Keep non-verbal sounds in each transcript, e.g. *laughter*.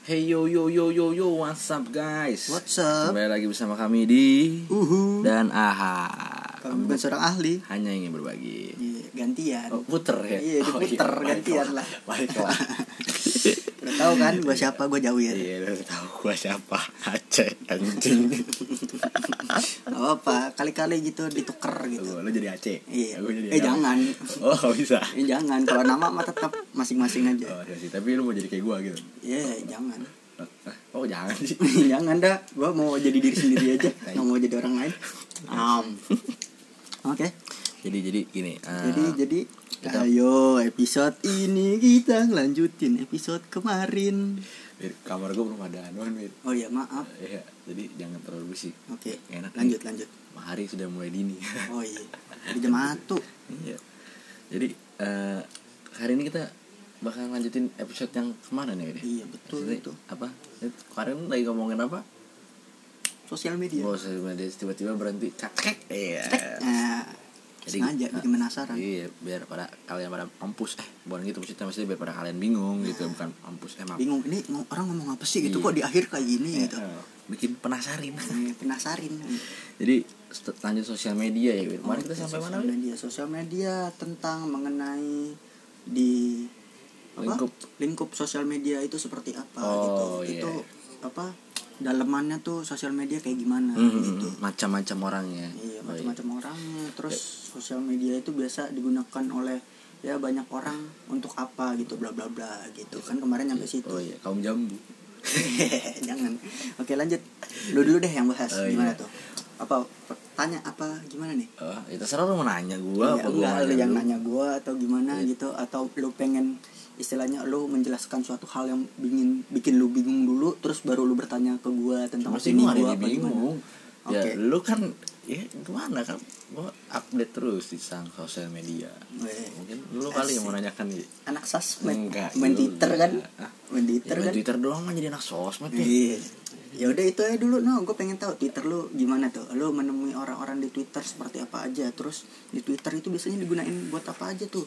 Hey yo yo yo yo yo what's up guys What's up? Kembali lagi bersama kami di Uhu. Dan Aha Kamu bukan seorang ahli. Hanya ingin berbagi Iya, gantian. oh, Puter ya Iya, oh, diputer, gantian baiklah. lah. Baiklah *laughs* tahu kan gua siapa? Gua Jawir. Iya udah tahu gua siapa Aceh anjing Gak apa kali-kali gitu ditukar gitu. Lu jadi Aceh Iya. Gua jadi Eh apa? jangan. Oh gak bisa Eh jangan. Kalau nama mah tetap masing-masing aja. Oh iya sih Tapi lu mau jadi kayak gua gitu Iya, jangan. Oh jangan sih *laughs* jangan dah. Gua mau jadi diri sendiri aja. *laughs* Nggak mau jadi orang lain. Am. Oke. Jadi jadi gini eh, Jadi jadi kita- ayo episode ini kita lanjutin episode kemarin. Mir, Kamar gua belum ada anuan Mir Oh ya maaf. Iya Jadi jangan terlalu berisik Oke. Enak Lanjut lanjut. Hari sudah mulai dini *laughs* Oh iya. Jadi jam satu. Iya. Jadi eh, hari ini kita bakal lanjutin episode yang ke mana nih ini? Iya betul Maksudnya itu. Apa? Ini Kemarin lagi ngomongin apa? Sosial media. Oh, sosial media tiba-tiba berhenti. Cek. Iya. Nah, Jadi, sengaja nah, bikin penasaran. Iya, biar pada kalian pada mampus. Eh, bukan gitu maksudnya maksudnya biar pada kalian bingung gitu, bukan mampus. Eh, mampus. Bingung ini orang ngomong apa sih gitu Iya. kok di akhir kayak gini gitu. Eh, bikin penasarin. Eh, penasarin. Jadi st- lanjut sosial media ya. Wir. Kemarin kita Oke, sampai mana? sosial Wir? media. Sosial media tentang mengenai di apa? Lingkup. lingkup sosial media itu seperti apa Oh, gitu. iya. Itu apa? Dalemannya tuh sosial media kayak gimana Hmm, gitu. macam-macam orangnya. Iya, Oh, macam-macam orangnya. Terus sosial media itu biasa digunakan oleh ya banyak orang untuk apa gitu bla bla bla gitu. Kan kemarin nyampe situ. Oh iya, kaum jambu. *laughs* Jangan. Oke, lanjut. Lu dulu deh yang bahas Oh, gimana iya. tuh? Apa tanya apa gimana nih? Oh, itu terserah lu mau nanya gua Iya, apa gua enggak lu yang nanya gua atau gimana Iya. gitu atau lu pengen istilahnya lu menjelaskan suatu hal yang bikin bikin lu bingung dulu terus baru lu bertanya ke gua tentang Masih opini ini apa gimana? bingung. Ya Oke. lu kan ya gimana kan gua update terus di sang sosial media. Weh, Mungkin lu kali yang mau nanyakan nih. anak sosmed Enggak, main. Twitter kan Ah. main Ya, Twitter main kan Twitter doang mah jadi anak sosmed ya. Iya. Ya udah itu aja dulu no, gue pengen tahu Twitter lu gimana tuh. Lu menemui orang-orang di Twitter seperti apa aja. Terus di Twitter itu biasanya digunain buat apa aja tuh?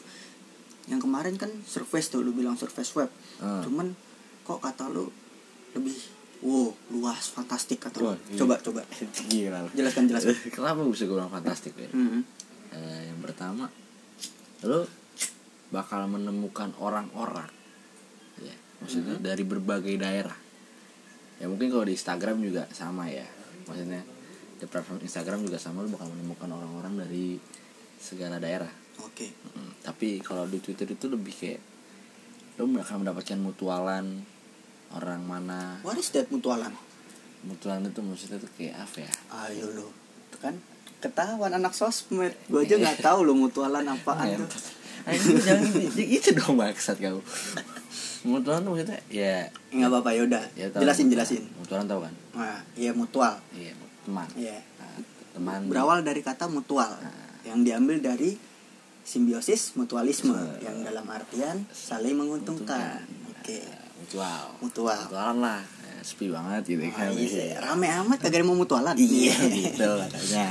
Yang kemarin kan surface tuh, lu bilang surface web. Ah. Cuman kok kata lu lebih wow, luas, fantastik kata lu. Iya. Coba coba *laughs* Gila jelaskan jelaskan. *laughs* Kenapa bisa gue bilang fantastik ya? Hmm. Eh, yang pertama lu bakal menemukan orang-orang ya maksudnya Hmm. dari berbagai daerah ya mungkin kalau di Instagram juga sama ya maksudnya di platform Instagram juga sama lu bakal menemukan orang-orang dari segala daerah Oke. Mm, tapi kalau di Twitter itu lebih kayak lu akan mendapatkan mutualan orang mana What is that mutualan? mutualan itu maksudnya tuh kayak apa ya Ayo lu. Tuh kan ketahuan anak sosmed. Gue aja nggak tahu lu mutualan apaan tuh. Anjing, jangan gitu, dong bangsat kau mutualan tuh maksudnya ya Nggak apa-apa ya udah. ya tahu. jelasin jelasin. mutualan tahu kan Nah, iya mutual. iya teman Iya. Nah, teman Berawal dari kata mutual yang diambil dari simbiosis mutualisme Betul. yang dalam artian saling menguntungkan. Oke. mutual Mutual. mutualan lah Ya, sepi banget gitu Ah, kan iya. Rame amat kagak ada mau mutualan. iya gitu katanya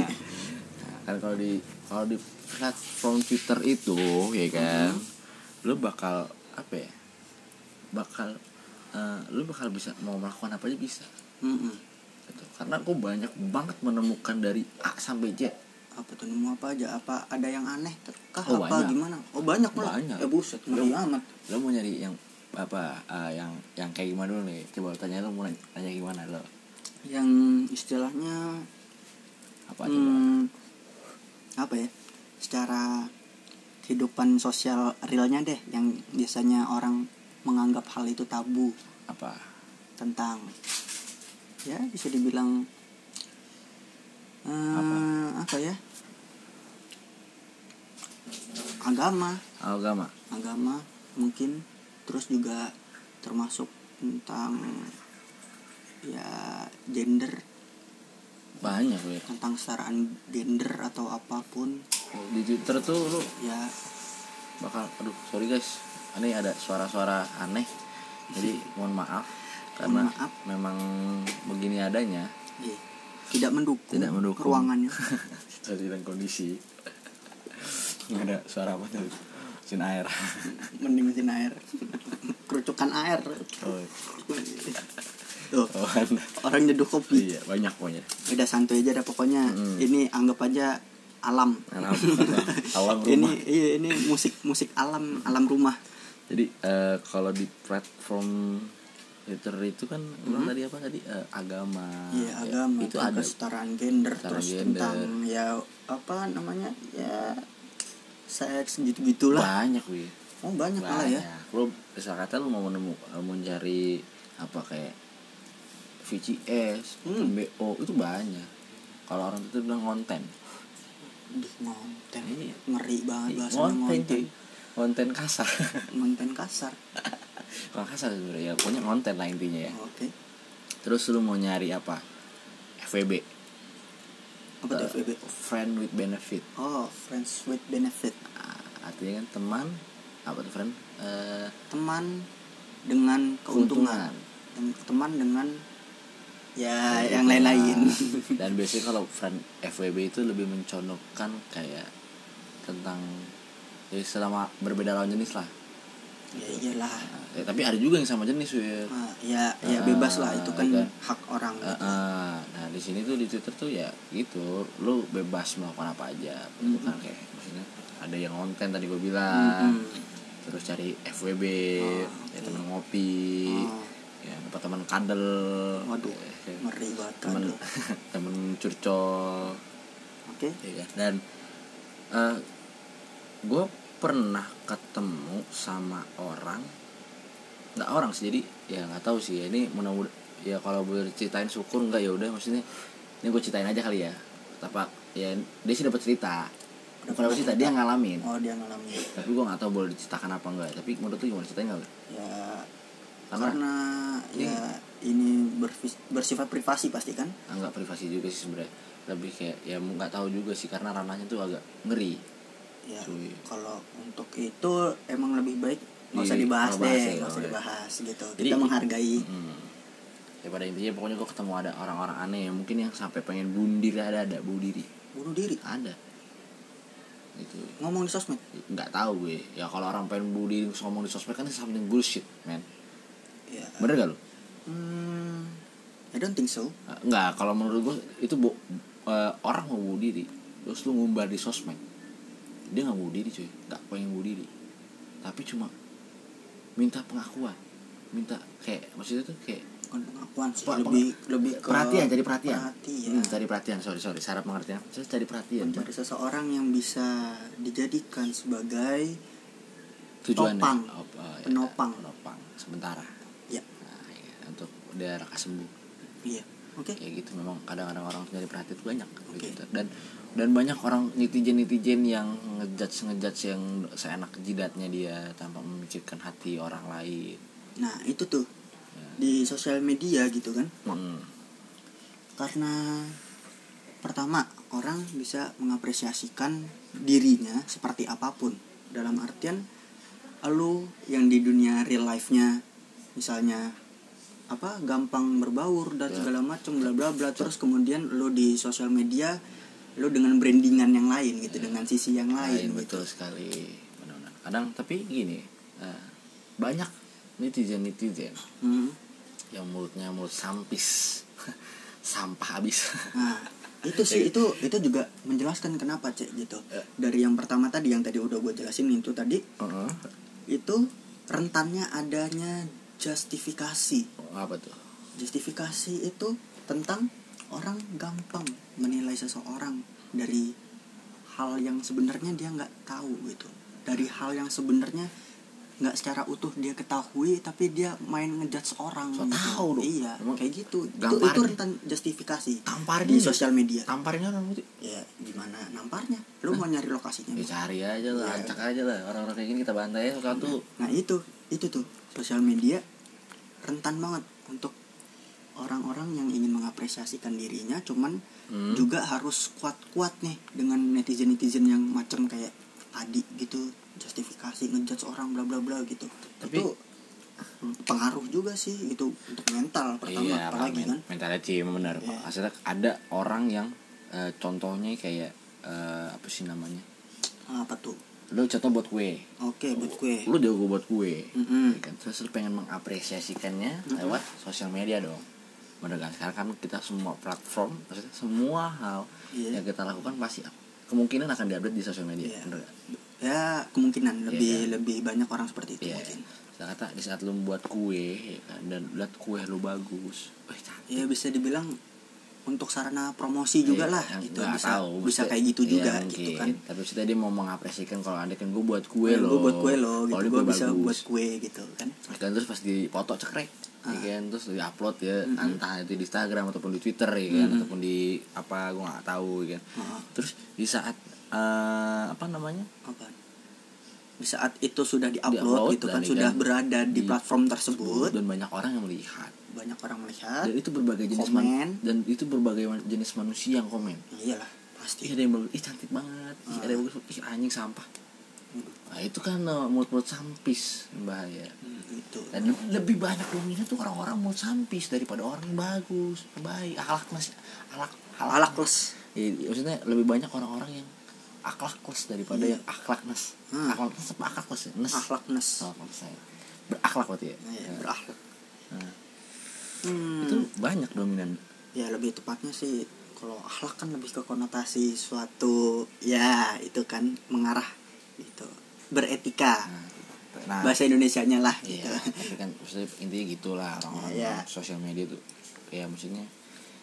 nah, kan kalau di kalau di platform Twitter itu ya kan lu bakal apa ya bakal eh, lu bakal bisa mau melakukan apa aja bisa Mm-mm. gitu. karena aku banyak banget menemukan dari A sampai Z Apa tuh nemu apa aja? Apa ada yang aneh kah Oh, apa banyak. gimana? Oh banyak malah. Banyak. Ya buset, ngeri amat. lo mau nyari yang apa eh, yang yang kayak gimana dulu nih coba tanya lo mau nanya, nanya gimana lo Yang istilahnya apa coba hmm, apa ya? Secara kehidupan sosial realnya deh yang biasanya orang menganggap hal itu tabu. apa tentang ya bisa dibilang eh, apa? ya? Agama. Agama. Agama mungkin. Terus juga termasuk tentang ya gender. Banyak ya tentang kesetaraan gender atau apa pun. Di Twitter tuh lo ya. bakal aduh sorry guys. Ini ada suara-suara aneh. Jadi mohon maaf. Karena Mohon maaf. memang begini adanya. Iya, tidak mendukung, Tidak mendukung. ruangannya. *laughs* Situasi dan kondisi. Nggak ada suara apa tuh? Mesin air. Mending mesin air. Kerucukan air. Oh, mana orang nyeduh kopi. Iya banyak pokoknya. Udah santuy aja dah pokoknya. Mm. ini anggap aja alam. Alam. *laughs* Alam ini rumah iya ini musik musik alam alam rumah. Jadi eh, kalau di platform Twitter itu kan bilang tadi apa tadi Eh, agama iya Ya, agama itu ada kesetaraan gender Kesetaraan terus gender. tentang ya apa namanya ya seks gitu gitulah banyak wih oh banyak malah ya lo misal kata lu mau nemu mau cari apa kayak VCS, Hmm. BO itu banyak. Kalau orang itu bilang konten. Duh, ngonten Iya. ngeri banget bahasanya Konten, ngonten cuy. Konten kasar. ngonten kasar *laughs* Kalau kasar sebenarnya ya pokoknya konten lah intinya ya. oke Terus lu mau nyari apa? FWB. apa tuh Eh, FWB Friend with benefit. oh friends with benefit Nah, artinya kan teman apa tuh friend? Eh, teman dengan keuntungan Tem- teman dengan ya yang lain-lain *laughs* dan biasanya kalau friend FWB itu lebih mencontohkan kayak tentang ya selama berbeda lawan jenis lah ya iyalah ya, tapi ada juga yang sama jenis ya Ah, ya ya Ah, bebas lah itu kan iya. hak orang Eh, eh, nah di sini tuh di Twitter tuh ya gitu lu bebas melakukan apa aja itu kan kayak maksudnya ada yang konten tadi gue bilang Mm-mm. terus cari FWB Oh, ya oke. temen ngopi Oh. ya dapat teman kadel waduh ya, ngeri banget temen aduh. *laughs* temen curcol oke ya kan? dan gue pernah ketemu sama orang? Nggak orang sih jadi ya nggak tahu sih. Ini mudah ya kalau boleh ceritain syukur nggak ya udah maksudnya ini gue ceritain aja kali ya. Tapi ya dia sih dapat cerita. Dapat cerita dia ngalamin. Oh dia ngalamin. Tapi gue nggak tahu boleh diceritakan apa enggak tapi menurut lu gimana? Ceritain nggak ya Karena- karena ya ini berfis- bersifat privasi pasti kan? Ah, nggak privasi juga sih sebenarnya. Lebih kayak ya nggak tahu juga sih karena ranahnya tuh agak ngeri ya kalau untuk itu emang lebih baik nggak usah Di- dibahas deh ya, nggak usah dibahas gitu. Jadi- kita menghargai. Hmm. Ya pada intinya pokoknya gue ketemu ada orang-orang aneh yang mungkin yang sampai pengen bunuh diri ada ada bunuh diri. Bunuh diri? Ada. Itu. Ngomong di sosmed? Nggak tahu gue. Ya kalau orang pengen bunuh diri ngomong di sosmed kan itu something bullshit man. Ya bener gak lu? Hmm, I don't think so. Nggak kalau menurut gue itu bu, eh, orang mau bunuh diri terus lu ngumbar di sosmed dia nggak bunuh diri cuy. Nggak pengen bunuh diri. Tapi cuma minta pengakuan. Minta kayak maksudnya tuh kayak bukan pengakuan sih Apa- lebih lebih ke perhatian cari perhatian. perhatian. Hmm, cari perhatian. Sorry sorry. Syarat pengertian saya cari perhatian mencari seseorang yang bisa dijadikan sebagai tujuannya? Topang. Oh, oh, ya, Penopang. penopang. Sementara. Ya nah, ya, untuk dia raka sembuh iya. Oke. Kayak gitu. Memang kadang-kadang orang nyari perhatian banyak Oke. gitu. dan dan banyak orang netizen netizen yang ngejudge ngejudge yang seenak jidatnya dia tanpa memikirkan hati orang lain nah itu tuh Ya. di sosial media gitu kan Hmm. karena pertama orang bisa mengapresiasikan dirinya seperti apa pun dalam artian lu yang di dunia real life-nya misalnya apa gampang berbaur dan Ya. segala macam bla bla bla terus kemudian lu di sosial media lu dengan brandingan yang lain gitu dengan sisi yang lain, lain gitu betul sekali benar-benar kadang tapi gini eh, banyak netizen netizen Hmm. yang mulutnya mulut sampis *laughs* sampah habis Nah, itu sih itu itu juga menjelaskan kenapa cek gitu. Ya. Dari yang pertama tadi yang tadi udah gue jelasin itu tadi Heeh. itu rentannya adanya justifikasi. apa tuh Justifikasi itu tentang orang gampang menilai seseorang dari hal yang sebenarnya dia nggak tahu gitu. Dari hal yang sebenarnya nggak secara utuh dia ketahui tapi dia main ngejudge orang So gitu. tahu dong. iya Emang kayak gitu. Itu, itu rentan justifikasi Tamparin di sosial media. Tamparnya orang putih ya gimana namparnya? Lu mau nyari lokasinya? Ya cari aja lah Iya. acak aja lah. Orang-orang kayak gini kita bantai ya satu nah itu itu tuh. Sosial media rentan banget untuk orang-orang yang ingin mengapresiasikan dirinya cuman Hmm. juga harus kuat-kuat nih dengan netizen-netizen yang macam kayak tadi gitu justifikasi ngejudge orang bla bla bla gitu. Tapi- itu mm, pengaruh juga sih gitu untuk mental pertama iya apalagi men kan. mentality benar Iya. maksudnya ada orang yang eh, contohnya kayak eh, apa sih namanya? Apa tuh? Lu contoh buat kue oke buat kue lu jago buat kue Mm-mm. ya kan? Terus lu pengen mengapresiasikannya lewat sosial media dong kan sekarang kan kita semua platform maksudnya semua hal Iya. yang kita lakukan pasti kemungkinan akan diupdate di sosial media Iya. bener gak? ya kemungkinan lebih kan? lebih banyak orang seperti itu Iya. mungkin Saya kata di saat lu membuat kue ya kan, dan lihat kue lu bagus, wih cantik. ya bisa dibilang untuk sarana promosi juga Iya, lah gitu bisa tahu, bisa kayak gitu iya, juga mungkin. gitu kan Tapi maksudnya dia mau mengapresiasikan kalau anda kan gue buat kue loh. gue buat kue lo gitu gue bisa bagus. buat kue gitu kan Dan terus pas dipoto cekrek ya Ah. kan terus di upload ya Mm-mm. entah itu di Instagram ataupun di Twitter ya kan Mm-mm. ataupun di apa gue nggak tahu ya kan Heeh. terus di saat eh, apa namanya apa di saat itu sudah Di-upload diupload gitu kan sudah kan berada di di- platform tersebut dan banyak orang yang melihat banyak orang melihat dan itu berbagai jenis Komen. man- dan itu berbagai jenis manusia yang komen iyalah Ih, pasti ada yang bagus, ih cantik banget, ih, ada yang bagus, ih anjing sampah. Nah itu kan uh, mulut-mulut sampis bahaya. Hmm, itu Dan le- lebih banyak dominan tuh orang-orang mulut sampis daripada orang yang bagus, baik, akhlak mas, akhlak, halak plus Iya, maksudnya lebih banyak orang-orang yang akhlakles daripada Iya. yang akhlaknes. Hmm. Akhlaknes apa akhlakles ya? Nes. akhlakness Oh, akhlaknes saya. Berakhlak berarti ya. Iya, Nah, berakhlak nah, Hmm, Itu banyak dominan. ya lebih tepatnya sih kalau akhlak kan lebih ke konotasi suatu ya itu kan mengarah gitu beretika Nah, nah bahasa Indonesianya lah Iya, gitu tapi kan maksudnya intinya gitulah orang-orang Iya. sosial media tuh. Ya maksudnya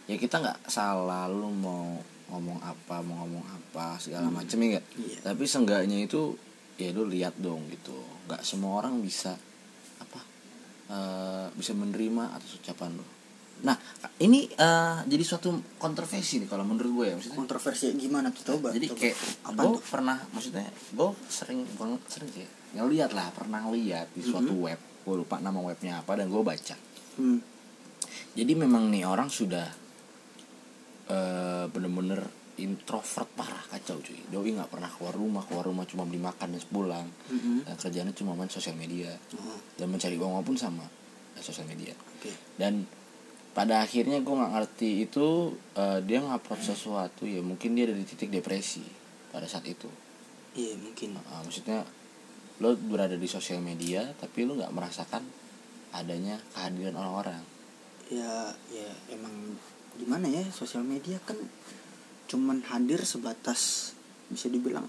ya kita nggak salah lu mau ngomong apa, mau ngomong apa segala macem ya nggak. Iya. Tapi seenggaknya itu ya lu lihat dong gitu. Nggak semua orang bisa apa eh, bisa menerima atas ucapan lu. Nah, ini eh, jadi suatu kontroversi nih kalau menurut gue ya maksudnya. kontroversi gimana tuh? Coba Jadi kayak apa gue tuh? pernah maksudnya gue sering banget sering sih ngeliat lah pernah ngeliat di suatu Mhm. web gue lupa nama webnya apa dan gue baca. Hmm. jadi memang nih orang sudah eh bener-bener introvert parah kacau cuy. Doi nggak pernah keluar rumah keluar rumah cuma beli makan dan pulang Mhm. dan kerjanya cuma main sosial media. Oh, dan mencari uang pun sama sosial media. Oke. Dan pada akhirnya gue nggak ngerti itu eh, dia ngupload sesuatu ya mungkin dia ada di titik depresi pada saat itu. Iya mungkin. Nah, maksudnya lo berada di sosial media tapi lo nggak merasakan adanya kehadiran orang-orang. Ya ya emang gimana ya sosial media kan cuman hadir sebatas bisa dibilang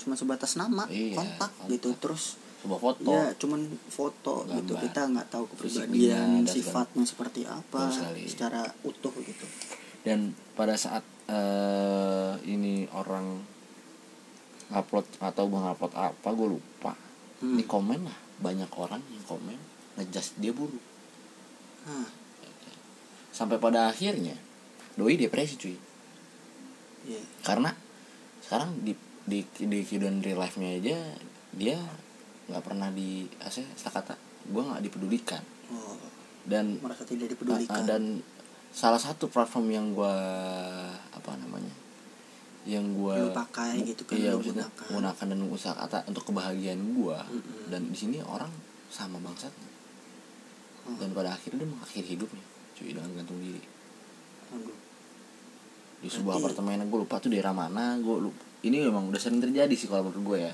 cuma sebatas nama Iya, kontak, kontak. gitu terus sebuah foto. Ya cuman foto gitu. Gambar. kita nggak tahu kepribadian dan sifatnya seperti apa secara utuh gitu. Dan pada saat eh, ini orang ngupload atau gue ngupload apa gue lupa. Hmm. di komen lah. Banyak orang yang komen ngejudge dia buruk. Sampai pada akhirnya doi depresi cuy. Ya karena sekarang di di di kehidupan real life nya aja dia nggak pernah di saya kata gue nggak dipedulikan. Oh, dan merasa tidak uh, dipedulikan. dan salah satu platform yang gue apa namanya yang gue pakai gitu kan, iya gunakan. gunakan dan usaha kata untuk kebahagiaan gue Mm-mm. dan di sini orang sama bangsatnya. Oh, dan pada akhirnya dia mengakhiri hidupnya cuy dengan gantung diri. Aduh. di sebuah Berarti- apartemen gue lupa tuh daerah mana gue lupa ini memang udah sering terjadi sih kalau menurut gue ya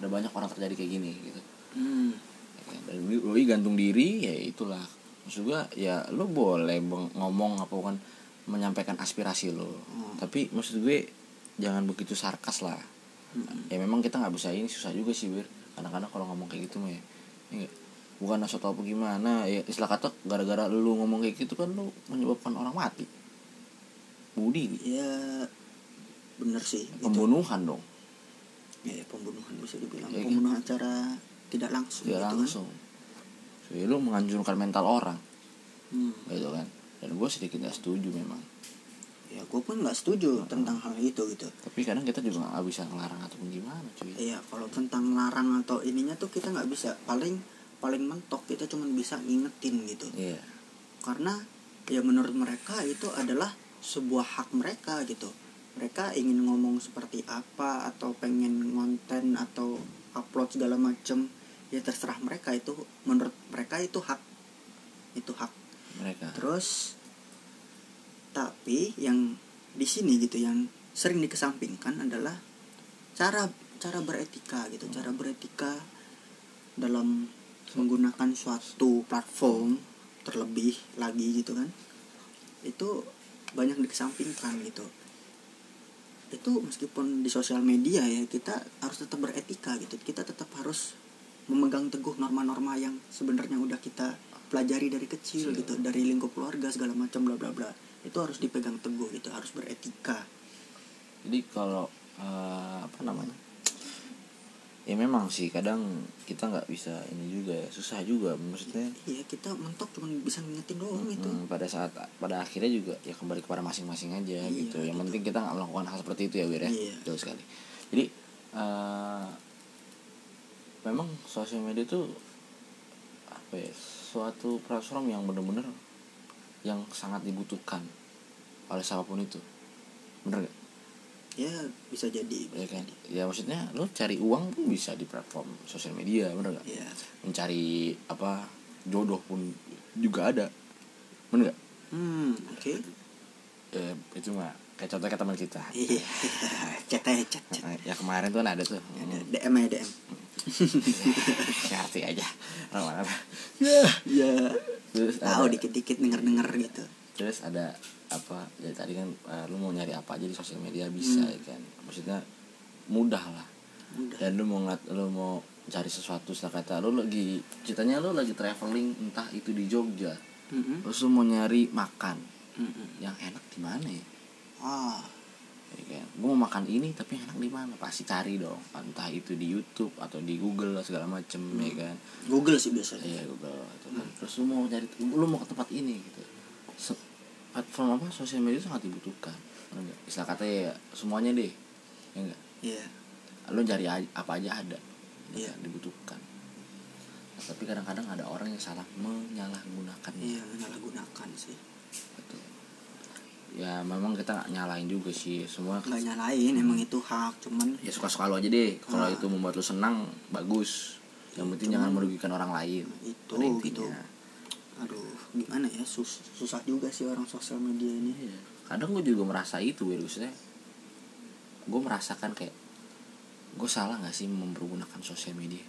udah banyak orang terjadi kayak gini gitu hmm. Ya dan doi gantung diri ya itulah maksud gue ya lo boleh ngomong apa kan menyampaikan aspirasi lo Hmm. tapi maksud gue jangan begitu sarkas lah Mm-mm. ya memang kita nggak bisa ini susah juga sih wir kadang-kadang kalau ngomong kayak gitu mah ya, ya bukan asal tau gimana ya istilah kata gara-gara lu ngomong kayak gitu kan lu menyebabkan orang mati budi ya bener sih gitu. pembunuhan dong ya pembunuhan bisa dibilang Ya, kan? pembunuhan secara tidak langsung ya gitu kan. langsung jadi lu menghancurkan mental orang Hmm. gitu kan dan gue sedikit gak setuju memang ya gue pun nggak setuju tentang hal itu gitu tapi kadang kita juga nggak bisa ngelarang ataupun gimana cuy Iya, kalau tentang larang atau ininya tuh kita nggak bisa. Paling paling mentok kita cuma bisa ngingetin gitu. iya Karena ya menurut mereka itu adalah sebuah hak mereka gitu. Mereka ingin ngomong seperti apa atau pengen konten atau upload segala macem ya terserah mereka. Itu menurut mereka itu hak. Itu hak. Mereka. Terus tapi yang di sini gitu yang sering dikesampingkan adalah cara cara beretika gitu. Cara beretika dalam menggunakan suatu platform terlebih lagi gitu kan. Itu banyak dikesampingkan gitu itu meskipun di sosial media ya kita harus tetap beretika gitu. Kita tetap harus memegang teguh norma-norma yang sebenarnya udah kita pelajari dari kecil gitu. Dari lingkup keluarga segala macam bla bla bla. Itu harus dipegang teguh gitu harus beretika. Jadi kalau eh, apa namanya ya memang sih kadang kita nggak bisa ini juga ya susah juga maksudnya iya kita mentok cuma bisa ngingetin doang itu Hmm, pada saat pada akhirnya juga ya kembali kepada masing-masing aja Iya, gitu. Yang gitu. penting kita nggak melakukan hal seperti itu ya Wir ya. Iya. Betul sekali. Jadi eh, memang sosial media itu apa ya suatu platform yang benar-benar yang sangat dibutuhkan oleh siapa pun itu. Bener gak? Ya bisa jadi Ya kan? Ya maksudnya lo cari uang pun bisa di platform sosial media, bener gak? ya Mencari apa jodoh pun juga ada. Bener gak? hmm oke. Ya, itu mah kayak contohnya kayak teman kita. Iya *laughs* chat aja chat chat. Ya kemarin tuh kan ada tuh. Ada DM aja DM ngerti *laughs* aja. Orang apa *laughs* ya terus tahu dikit dikit denger denger gitu terus ada apa ya tadi kan eh, lu mau nyari apa aja di sosial media bisa Hmm. ya kan? Maksudnya mudah lah. Udah dan lu mau ngat lu mau cari sesuatu setelah kata lu lagi ceritanya lu lagi traveling entah itu di Jogja terus lu mau nyari makan. Mm-mm. yang enak di mana ya? Ah. Ya kan? Gue mau makan ini tapi enak di mana? Pasti cari dong. Entah itu di YouTube atau di Google segala macem ya kan? Google sih biasanya. Iya Google kan? Terus lu mau cari lu mau ke tempat ini gitu platform apa? Sosial media sangat dibutuhkan. Istilah kata ya semuanya deh. Ya enggak iya. Lu cari apa aja ada. Iya. iya dibutuhkan. Nah, tapi kadang-kadang ada orang yang salah menyalahgunakan iya menyalahgunakan sih. Betul. ya memang kita nggak nyalain juga sih. Semua nggak nyalain emang itu hak cuman ya suka-suka lu aja deh. Kalau Ah. itu membuat lu senang bagus. Yang penting jangan merugikan orang lain. Itu gitu. Aduh gimana ya? Sus susah juga sih orang sosial media ini. Iya. kadang gue juga merasa itu ya maksudnya gue merasakan kayak gue salah nggak sih mempergunakan sosial media?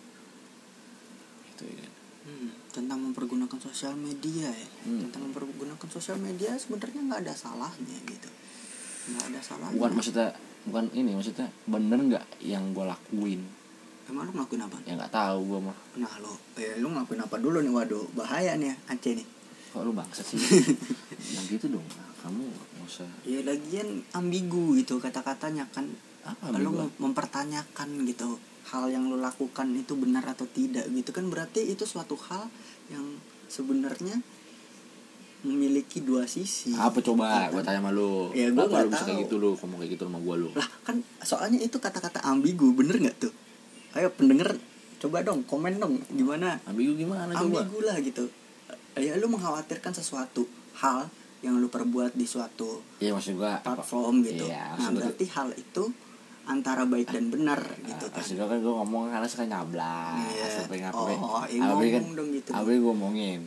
Itu ya kan? Hmm, tentang mempergunakan sosial media ya? Hmm. tentang mempergunakan sosial media sebenarnya nggak ada salahnya gitu. Nggak ada salahnya. Bukan maksudnya bukan ini maksudnya bener nggak yang gue lakuin emang lu ngelakuin apa? Ya nggak tahu gue mah. Nah lo eh lu ngelakuin apa dulu nih? Waduh bahaya nih ya, Aceh nih. Kok lu bangsa sih? *laughs* Yang gitu dong. Nah, kamu nggak usah. Ya lagian ambigu gitu kata-katanya kan. Apa lu ambigu? mempertanyakan gitu hal yang lu lakukan itu benar atau tidak gitu kan berarti itu suatu hal yang sebenarnya memiliki dua sisi. Apa coba? Gitu gue kan. tanya sama lu. Ya, gua nggak lu bisa kayak gitu lu? Ngomong kayak gitu sama gue lu. Lah kan soalnya itu kata-kata ambigu bener nggak tuh ayo pendengar coba dong komen dong gimana ambigu gimana coba ambigu lah gitu ya lu mengkhawatirkan sesuatu hal yang lu perbuat di suatu iya maksud gue platform gitu Iya, nah maksud gua- berarti hal itu antara baik dan benar gitu Gitu kan kan. juga kan gue ngomong karena suka nyablak. Iya. Sampai ngapain? Oh, iya, Abe kan, ngomong dong gitu. Abe gue ngomongin.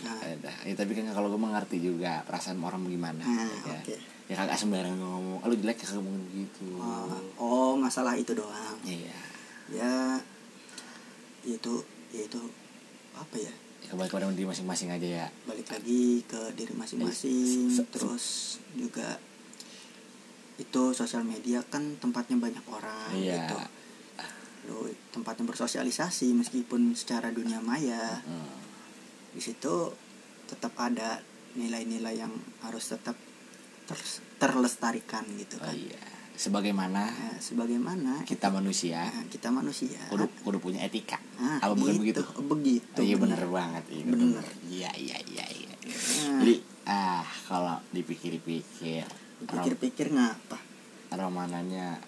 Nah. Ya. Ya, tapi kan kalau gue mengerti juga perasaan orang gimana. Nah, ya, oke. ya kagak sembarangan gue ngomong. Lu jelek kagak ngomongin gitu. oh, oh masalah itu doang Iya. ya itu ya itu apa ya Ya, kembali kepada diri masing-masing aja ya. balik lagi ke diri masing-masing Eh, terus juga itu sosial media kan tempatnya banyak orang Iya. gitu lu tempatnya bersosialisasi meskipun secara dunia maya Hmm. di situ tetap ada nilai-nilai yang harus tetap ter- terlestarikan gitu Oh kan iya. Sebagaimana sebagaimana kita manusia nah, kita manusia kudu, kudu punya etika. Nah, Apa bukan begitu? gitu, begitu iya bener. bener banget. Iya Bener. Iya iya iya. iya. Nah, Jadi ah kalau dipikir-pikir pikir-pikir ngapa romananya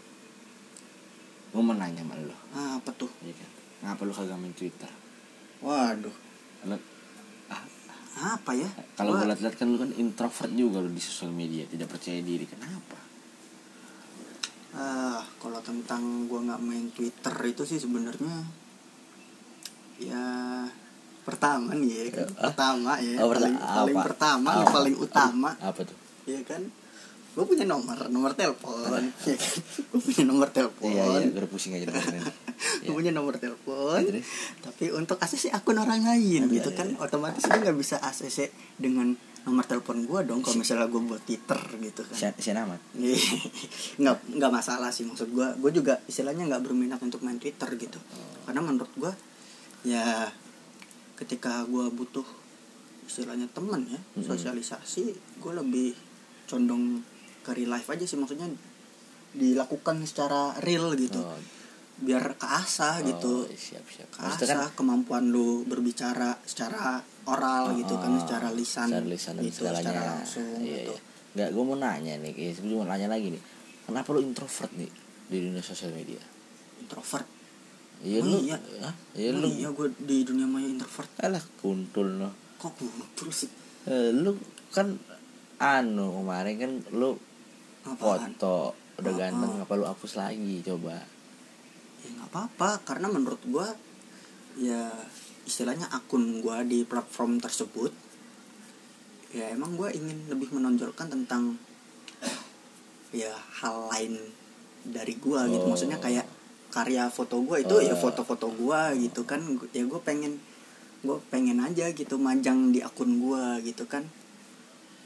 gue mau nanya sama lo ah, apa tuh ya kan ngapa lu kagak main twitter waduh Lu- ah, apa ya kalau gue liat-liat kan lu kan introvert juga lu di sosial media tidak percaya diri kenapa ah kalau tentang gua nggak main Twitter itu sih sebenarnya ya pertama nih ya kan Ah? pertama ya Oh, paling, paling pertama yang paling utama. Apa tuh? Ya kan? Gue punya nomor nomor telepon. *laughs* Ya kan? Gue punya nomor telepon. Iya iya gue pusing aja dengerin. *laughs* gue punya nomor telepon. Terus? tapi untuk ACC akun orang lain Iya, gitu iya, kan otomatis dia nggak bisa ACC dengan nomor telepon gue dong kalau misalnya gue buat Twitter gitu kan. Sian amat. *laughs* Iya. nggak nggak masalah sih maksud gue gue juga istilahnya nggak berminat untuk main Twitter gitu. Karena menurut gue ya ketika gue butuh istilahnya temen ya Mm-mm. sosialisasi gue lebih condong ke real life aja sih maksudnya dilakukan secara real gitu. Oh, biar keasah gitu. Oh, siap siap. Maksudnya keasah kemampuan lu berbicara secara oral gitu kan oh, secara lisan secara lisan dan gitu, segalanya. secara langsung iya, gitu. iya. nggak gue mau nanya nih eh, sebelum mau nanya lagi nih. Kenapa lu introvert nih di dunia sosial media? Introvert? Iya Oh, lu iya. Hah? iya Oh lu. iya gue di dunia maya introvert? Alah kuntul lo kok gue sih? Eh, lu kan anu kemarin kan lu apaan? foto. Udah Oh, ganteng oh. apa lu hapus lagi coba? Ya nggak apa-apa. Karena menurut gue ya istilahnya akun gue di platform tersebut ya emang gue ingin lebih menonjolkan tentang ya hal lain dari gue gitu Oh. maksudnya kayak karya foto gue itu Oh. ya foto-foto gue gitu kan ya gue pengen gue pengen aja gitu majang di akun gue gitu kan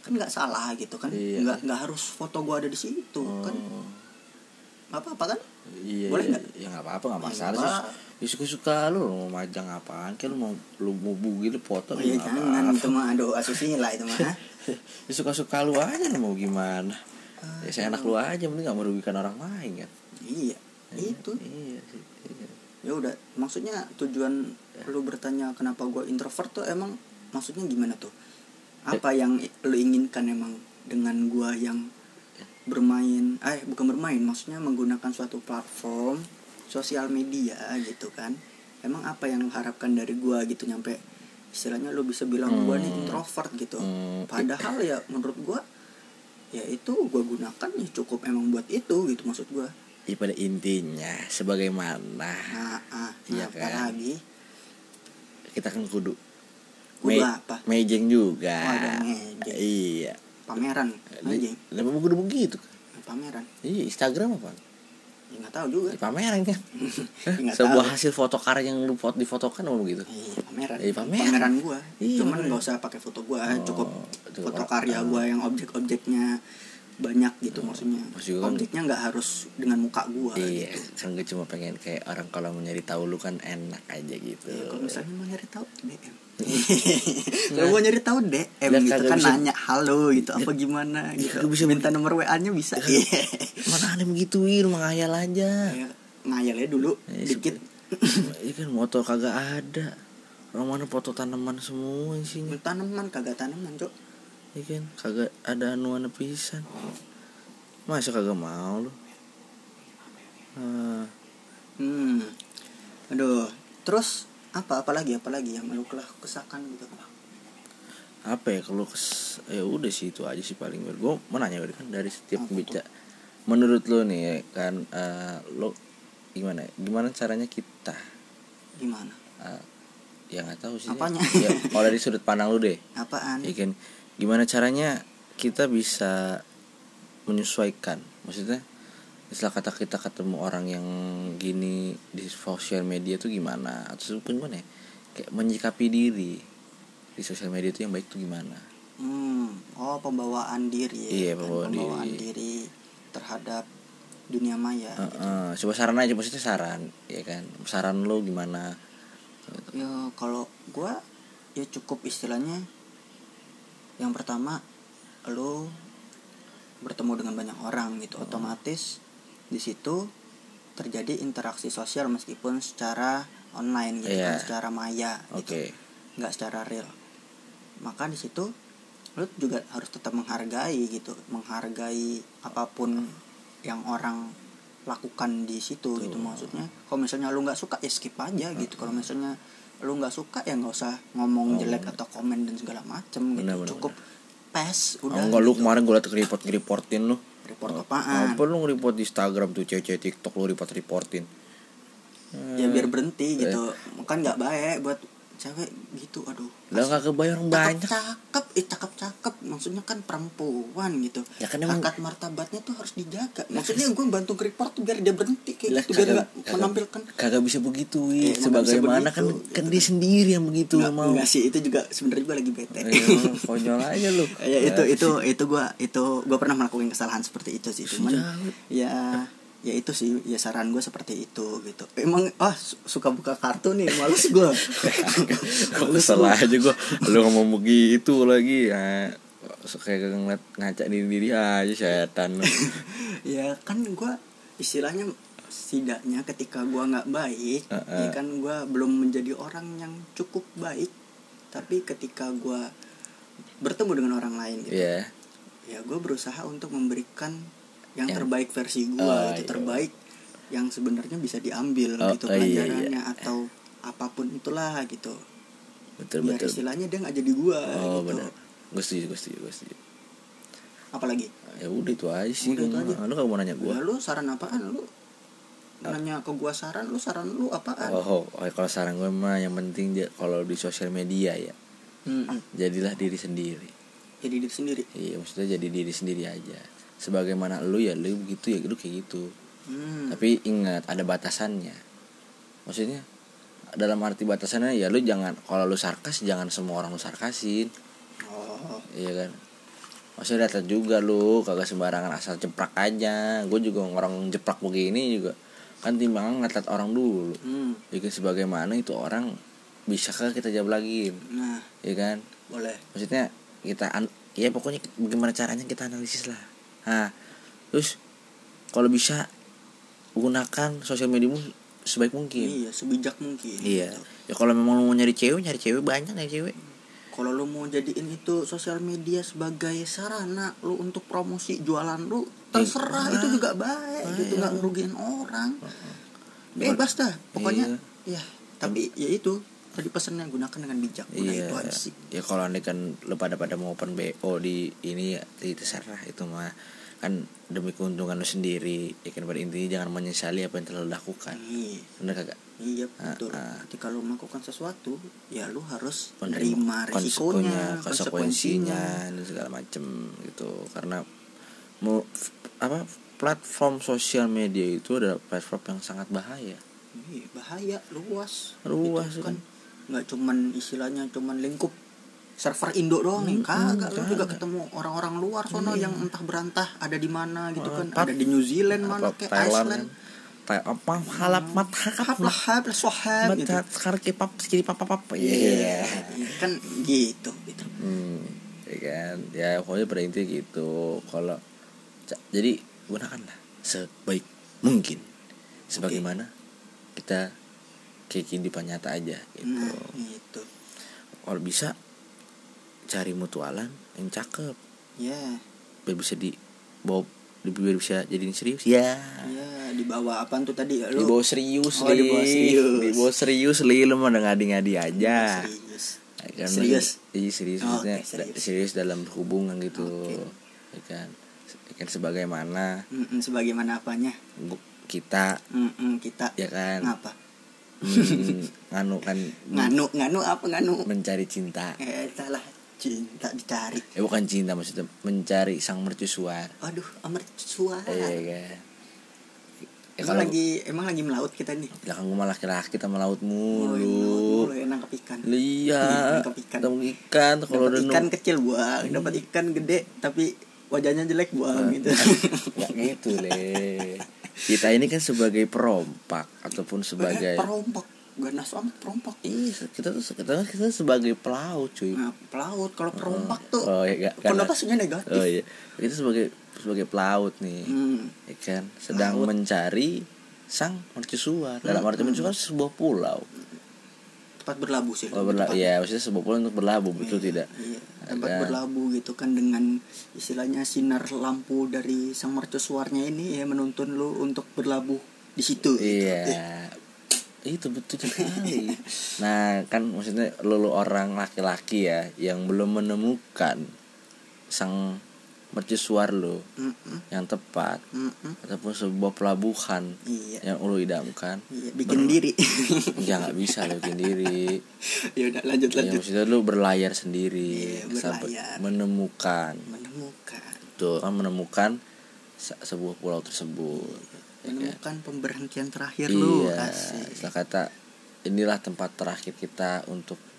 kan nggak salah gitu kan Iya. nggak nggak harus foto gue ada di situ kan Oh, nggak apa-apa kan iya Boleh nggak? ya nggak apa-apa nggak Ya, masalah sih apa. Ya suka suka lu mau majang apaan kayak lu mau lu mau bugi lu foto Oh, iya nggak jangan itu mah aduh asusila itu mah *laughs* ya suka suka lu aja lu mau gimana. Ya saya enak lu aja mending nggak merugikan orang lain kan? Iya itu. iya iya. ya udah maksudnya tujuan lu bertanya kenapa gue introvert tuh emang maksudnya gimana tuh? Apa yang i- lu inginkan emang dengan gua yang bermain eh bukan bermain maksudnya menggunakan suatu platform sosial media gitu kan. Emang apa yang lu harapkan dari gua gitu nyampe istilahnya lu bisa bilang gua nih Hmm. introvert gitu. Hmm, padahal ya menurut gua ya itu gua gunakan ya cukup emang buat itu gitu maksud gua. Ya pada intinya sebagaimana. Nah ah Iya apa kan? lagi? Kita kan kudu Kudu me- apa? mejeng juga. Oh, ada mejeng. iya. Pameran aja Kenapa kudu begitu? Pameran. Iya, Instagram apa? Ya nggak tahu juga Ya, pameran kan. *laughs* Ya, *laughs* Sebuah tahu. hasil foto karya yang lu foto difotokan apa begitu? Iya, pameran. Iya, pameran. gua. Iya, Cuman pameran. nggak usah pakai foto gua, Oh, cukup cukup foto karya gua yang objek-objeknya banyak gitu maksudnya. maksud gua kan- Objeknya nggak harus dengan muka gua Iya, gitu. kan gue cuma pengen kayak orang kalau mau nyari tahu lu kan enak aja gitu. Ya, kalau misalnya mau nyari tahu DM. *laughs* kalau mau nyari tahu DM Lah, gitu kan bisa- nanya halo gitu apa gimana gitu. kagak bisa minta nomor WA-nya bisa. Iya. Mana ada begituin, menghayal aja. Ya, Ngayal ya dulu Ya, dikit. Iya kan motor kagak ada. Orang mana foto tanaman semua isinya. Tanaman kagak tanaman, Cok. Iya kan? Kagak ada anuan pisan. Masa kagak mau lu? Ah, Hmm. Aduh, terus apa? Apa lagi? Apa lagi yang lu kelah kesakan gitu? Apa ya kalau kes ya udah sih itu aja sih paling. Gue mau nanya kan dari setiap Apa tuh? bicara menurut lo nih ya, kan eh, lo gimana ya? gimana caranya kita? Gimana? Eh, ya nggak tahu sih. Apanya? ya, kalau dari sudut pandang lu deh. Apaan? Ya kan gimana caranya kita bisa menyesuaikan maksudnya setelah kata kita ketemu orang yang gini di sosial media tuh gimana atau gimana ya kayak menyikapi diri di sosial media itu yang baik tuh gimana hmm oh pembawaan diri ya Iya, kan? pembawaan pembawaan diri. diri terhadap dunia maya Eh, gitu. coba saran aja maksudnya saran ya kan saran lo gimana ya kalau gua ya cukup istilahnya yang pertama lo bertemu dengan banyak orang gitu. Oh. otomatis di situ terjadi interaksi sosial meskipun secara online gitu Iya. kan secara maya oke. Gitu nggak secara real. Maka di situ lu juga harus tetap menghargai gitu. Menghargai apa pun yang orang lakukan di situ gitu maksudnya. Kalau misalnya lu nggak suka ya skip aja gitu. Kalau misalnya lu nggak suka ya nggak usah ngomong Oh. jelek atau komen dan segala macem gitu. Benar, benar, cukup pass Oh, udah. enggak lu gitu. kemarin gue liat report reportin lu. Report apaan? apa lu nge-report di Instagram tuh cewek-cewek TikTok lu report reportin ya biar berhenti gitu. Kan nggak baik buat cewek gitu aduh. Lah bayar orang banyak. cakep. Cakep eh cakep cakep. Maksudnya kan perempuan gitu. Ya kan emang- harkat martabatnya tuh harus dijaga. Maksudnya gue bantu report tuh biar dia berhenti kayak Lah, gitu biar kagak- nggak kagak- menampilkan. kagak bisa begitu Iya, emang nggak sebagaimana kan kan gitu dia sendiri yang begitu Nggak, mau. enggak sih itu juga sebenarnya gue lagi bete. Ayo, konyol aja lu. *laughs* Ya itu itu itu gue itu gue pernah melakukan kesalahan seperti itu sih cuman Jauh. ya ya itu sih ya saran gue seperti itu gitu. Emang ah su- suka buka kartu nih males gue *laughs* Kok kesel aja gue Lu ngomong begitu lagi ya Kayak ngeliat ngaca diri diri aja setan. *laughs* Ya kan gue istilahnya setidaknya ketika gue nggak baik Heeh. ya kan gue belum menjadi orang yang cukup baik. Tapi ketika gue bertemu dengan orang lain gitu Iya. ya gue berusaha untuk memberikan yang Yang- terbaik versi gue Oh, itu iya. terbaik yang sebenarnya bisa diambil Oh, gitu oh, iya, pelajarannya iya. atau apa pun itulah gitu. Betul biar betul. istilahnya dia nggak jadi gue Oh gitu. benar. Gue setuju gue setuju gue setuju. Apalagi? Ya udah itu aja sih Udah itu aja. Lu gak mau nanya gue ya, lu saran apaan? Lu nanya ke gua saran lu saran lu apaan? Oh, oh, oh, kalau saran gue mah yang penting dia kalau di sosial media ya. Hmm, jadilah diri sendiri. jadi diri sendiri. Iya, maksudnya jadi diri sendiri aja. Sebagaimana lu ya lu begitu ya lu kayak gitu. Hmm. Tapi ingat ada batasannya. Maksudnya dalam arti batasannya ya lu jangan kalau lu sarkas jangan semua orang lu sarkasin. oh Iya kan? Maksudnya data juga lu kagak sembarangan asal jeprak aja. Gue juga orang jeprak begini juga kan timbangan ngeliat orang dulu. hmm. Jadi sebagaimana itu orang bisakah kita jawab lagi, nah ya kan? boleh Maksudnya kita an ya pokoknya bagaimana caranya kita analisis lah. Nah, terus kalau bisa gunakan sosial mediamu sebaik mungkin. iya sebijak mungkin Iya. Ya kalau memang lu mau nyari cewek, nyari cewek banyak nyari cewek. kalau lu mau jadiin itu sosial media sebagai sarana lu untuk promosi jualan lu terserah Iya. itu juga baik gitu nggak ngerugiin orang bebas dah pokoknya ya tapi ya itu tadi pesannya gunakan dengan bijak Iya. itu aja sih. Ya kalau andai kan lu pada pada mau open BO di ini ya itu terserah itu mah. Kan demi keuntungan lu sendiri ya kan pada intinya jangan menyesali apa yang telah lu lakukan. Iya. Bener kagak? Iya Ah, betul. ah. ketika lu melakukan sesuatu ya lu harus Menerima resikonya konsekuensinya, konsekuensinya. dan segala macem gitu. Karena mau apa platform sosial media itu adalah platform yang sangat bahaya. Iya, bahaya luas. Luas, Itu kan. kan nggak cuman istilahnya cuman lingkup server Indo doang nih. Kagak lu juga ketemu orang-orang luar sono yang entah berantah ada di mana gitu kan. Pap- ada di New Zealand mana kayak Thailand Iceland. Thai apa halap mat hakap hap hap swahab gitu. mat sekarang kipap sekiri papa papa iya. Iya kan gitu gitu. Hmm ya kan. Ya pokoknya pada intinya gitu. Kalau jadi gunakanlah sebaik mungkin. Sebagaimana kita kayak kehidupan nyata aja gitu. Nah gitu. Kalau bisa cari mutualan yang cakep. Ya. Biar bisa di bawa biar bisa jadi serius. Ya. Ya di bawah apaan tuh tadi? Di lu bawah serius Oh, Li. serius. di bawah serius li lu mah ngadi-ngadi aja. serius. Ya kan, Serius? iya serius Oh, oke, serius. serius dalam hubungan gitu. Oke. ya kan? Ya kan sebagaimana. Mm-mm, sebagaimana apanya? Kita. Mm-mm, kita. Ya kan? Ngapa nganu kan nganu nganu apa nganu? mencari cinta. Eh salah cinta dicari. Eh bukan cinta maksudnya mencari sang mercusuar aduh amercusuar iya kan ya, emang kalau lagi emang lagi melaut kita nih? Belakang gue malah laki-laki kita melaut Oh, mulu. mulu mulu nangkap ikan. Iya Nangkap ikan. ketemu ikan kalau dapat ikan kecil buang. Dapat ikan gede tapi wajahnya jelek buang gitu. nggak gitu le *laughs* kita ini kan sebagai perompak ataupun sebagai perompak ganas amat perompak Iya, kita tuh kita kita sebagai pelaut, cuy. nah, pelaut kalau perompak tuh Oh iya, konotasinya negatif Oh iya, kita sebagai sebagai pelaut nih, Hmm. ya kan, sedang Pelaut. mencari sang mercusuar. Dalam arti mercusuar sebuah pulau. Tempat berlabuh sih lebih berla tepat. ya, maksudnya sebuah pulau untuk berlabuh, betul tidak? Iya, tempat Ada- berlabuh gitu kan dengan istilahnya sinar lampu dari sang mercusuarnya ini ya menuntun lu untuk berlabuh di situ. gitu. Iya. Itu betul sekali. nah, kan maksudnya lu, lu orang laki-laki ya yang belum menemukan sang mercusuar lo Mm-mm. yang tepat Mm-mm. ataupun sebuah pelabuhan Iya. yang lo idamkan Iya, bikin diri. *laughs* ya nggak bisa lo bikin diri *laughs* ya udah lanjut ya lanjut. maksudnya lo berlayar sendiri Iya, berlayar. menemukan Menemukan. tuh kan menemukan se- sebuah pulau tersebut ya kan? Menemukan pemberhentian terakhir iya Asik. setelah kata inilah tempat terakhir kita untuk Ya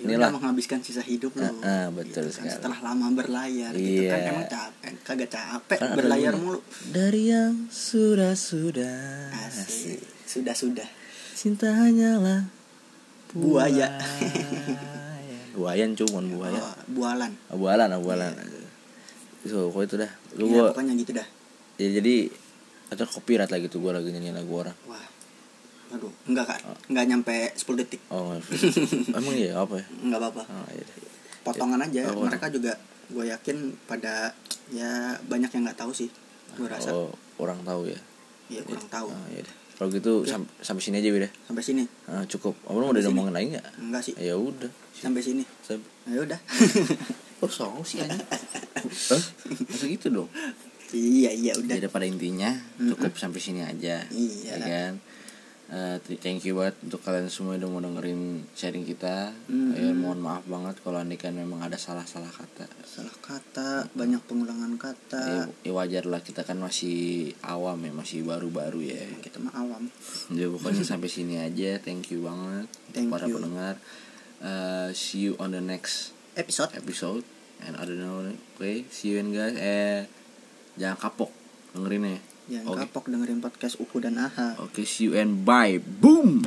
inilah menghabiskan sisa hidup lu. Eh, eh, betul Gitu kan, sekali. Setelah lama berlayar gitu kan Iya. emang capek, kagak capek Kan berlayar mulu. dari yang sudah sudah Asik. Sudah sudah. cinta hanyalah Buaya. *laughs* buayan cuman buaya Oh, bualan. abualan abualan so kok itu dah lu Ya, gua pokoknya gitu dah. ya, jadi atau copyright lagi tuh gua lagi nyanyi lagu orang Wah. Aduh, enggak kan? Enggak nyampe 10 detik. oh *laughs* emang iya apa ya Enggak apa-apa. oh, iya deh. Potongan aja. Oh, Mereka juga gue yakin pada ya banyak yang nggak tahu sih. Gue rasa. oh orang tahu ya Ya kurang tahu. oh, iya deh. kalau gitu sam- sampai sini aja udah Sampai sini. Ah, cukup abang udah Sampai ngomongin lagi nggak Enggak sih. ya udah Sampai sini. Sam- Ya udah. *laughs* oh song sih aja *laughs* Hah? masa gitu dong iya, iya udah. jadi pada intinya cukup sampai sini aja Iya. ya kan Eh, t- thank you banget untuk kalian semua yang udah mau dengerin sharing kita Mm-mm. ya, mohon maaf banget kalau kan memang ada salah-salah kata Salah kata, banyak pengulangan kata. ya, ya wajar lah kita kan masih awam ya masih baru-baru ya Kita mah awam. ya pokoknya sampai sini aja thank you banget Thank para you. pendengar Eh, see you on the next Episode. episode and I don't know okay see you and guys eh jangan kapok dengerin ya Yang Oke. kapok dengerin podcast Uku dan Aha. oke see you and bye boom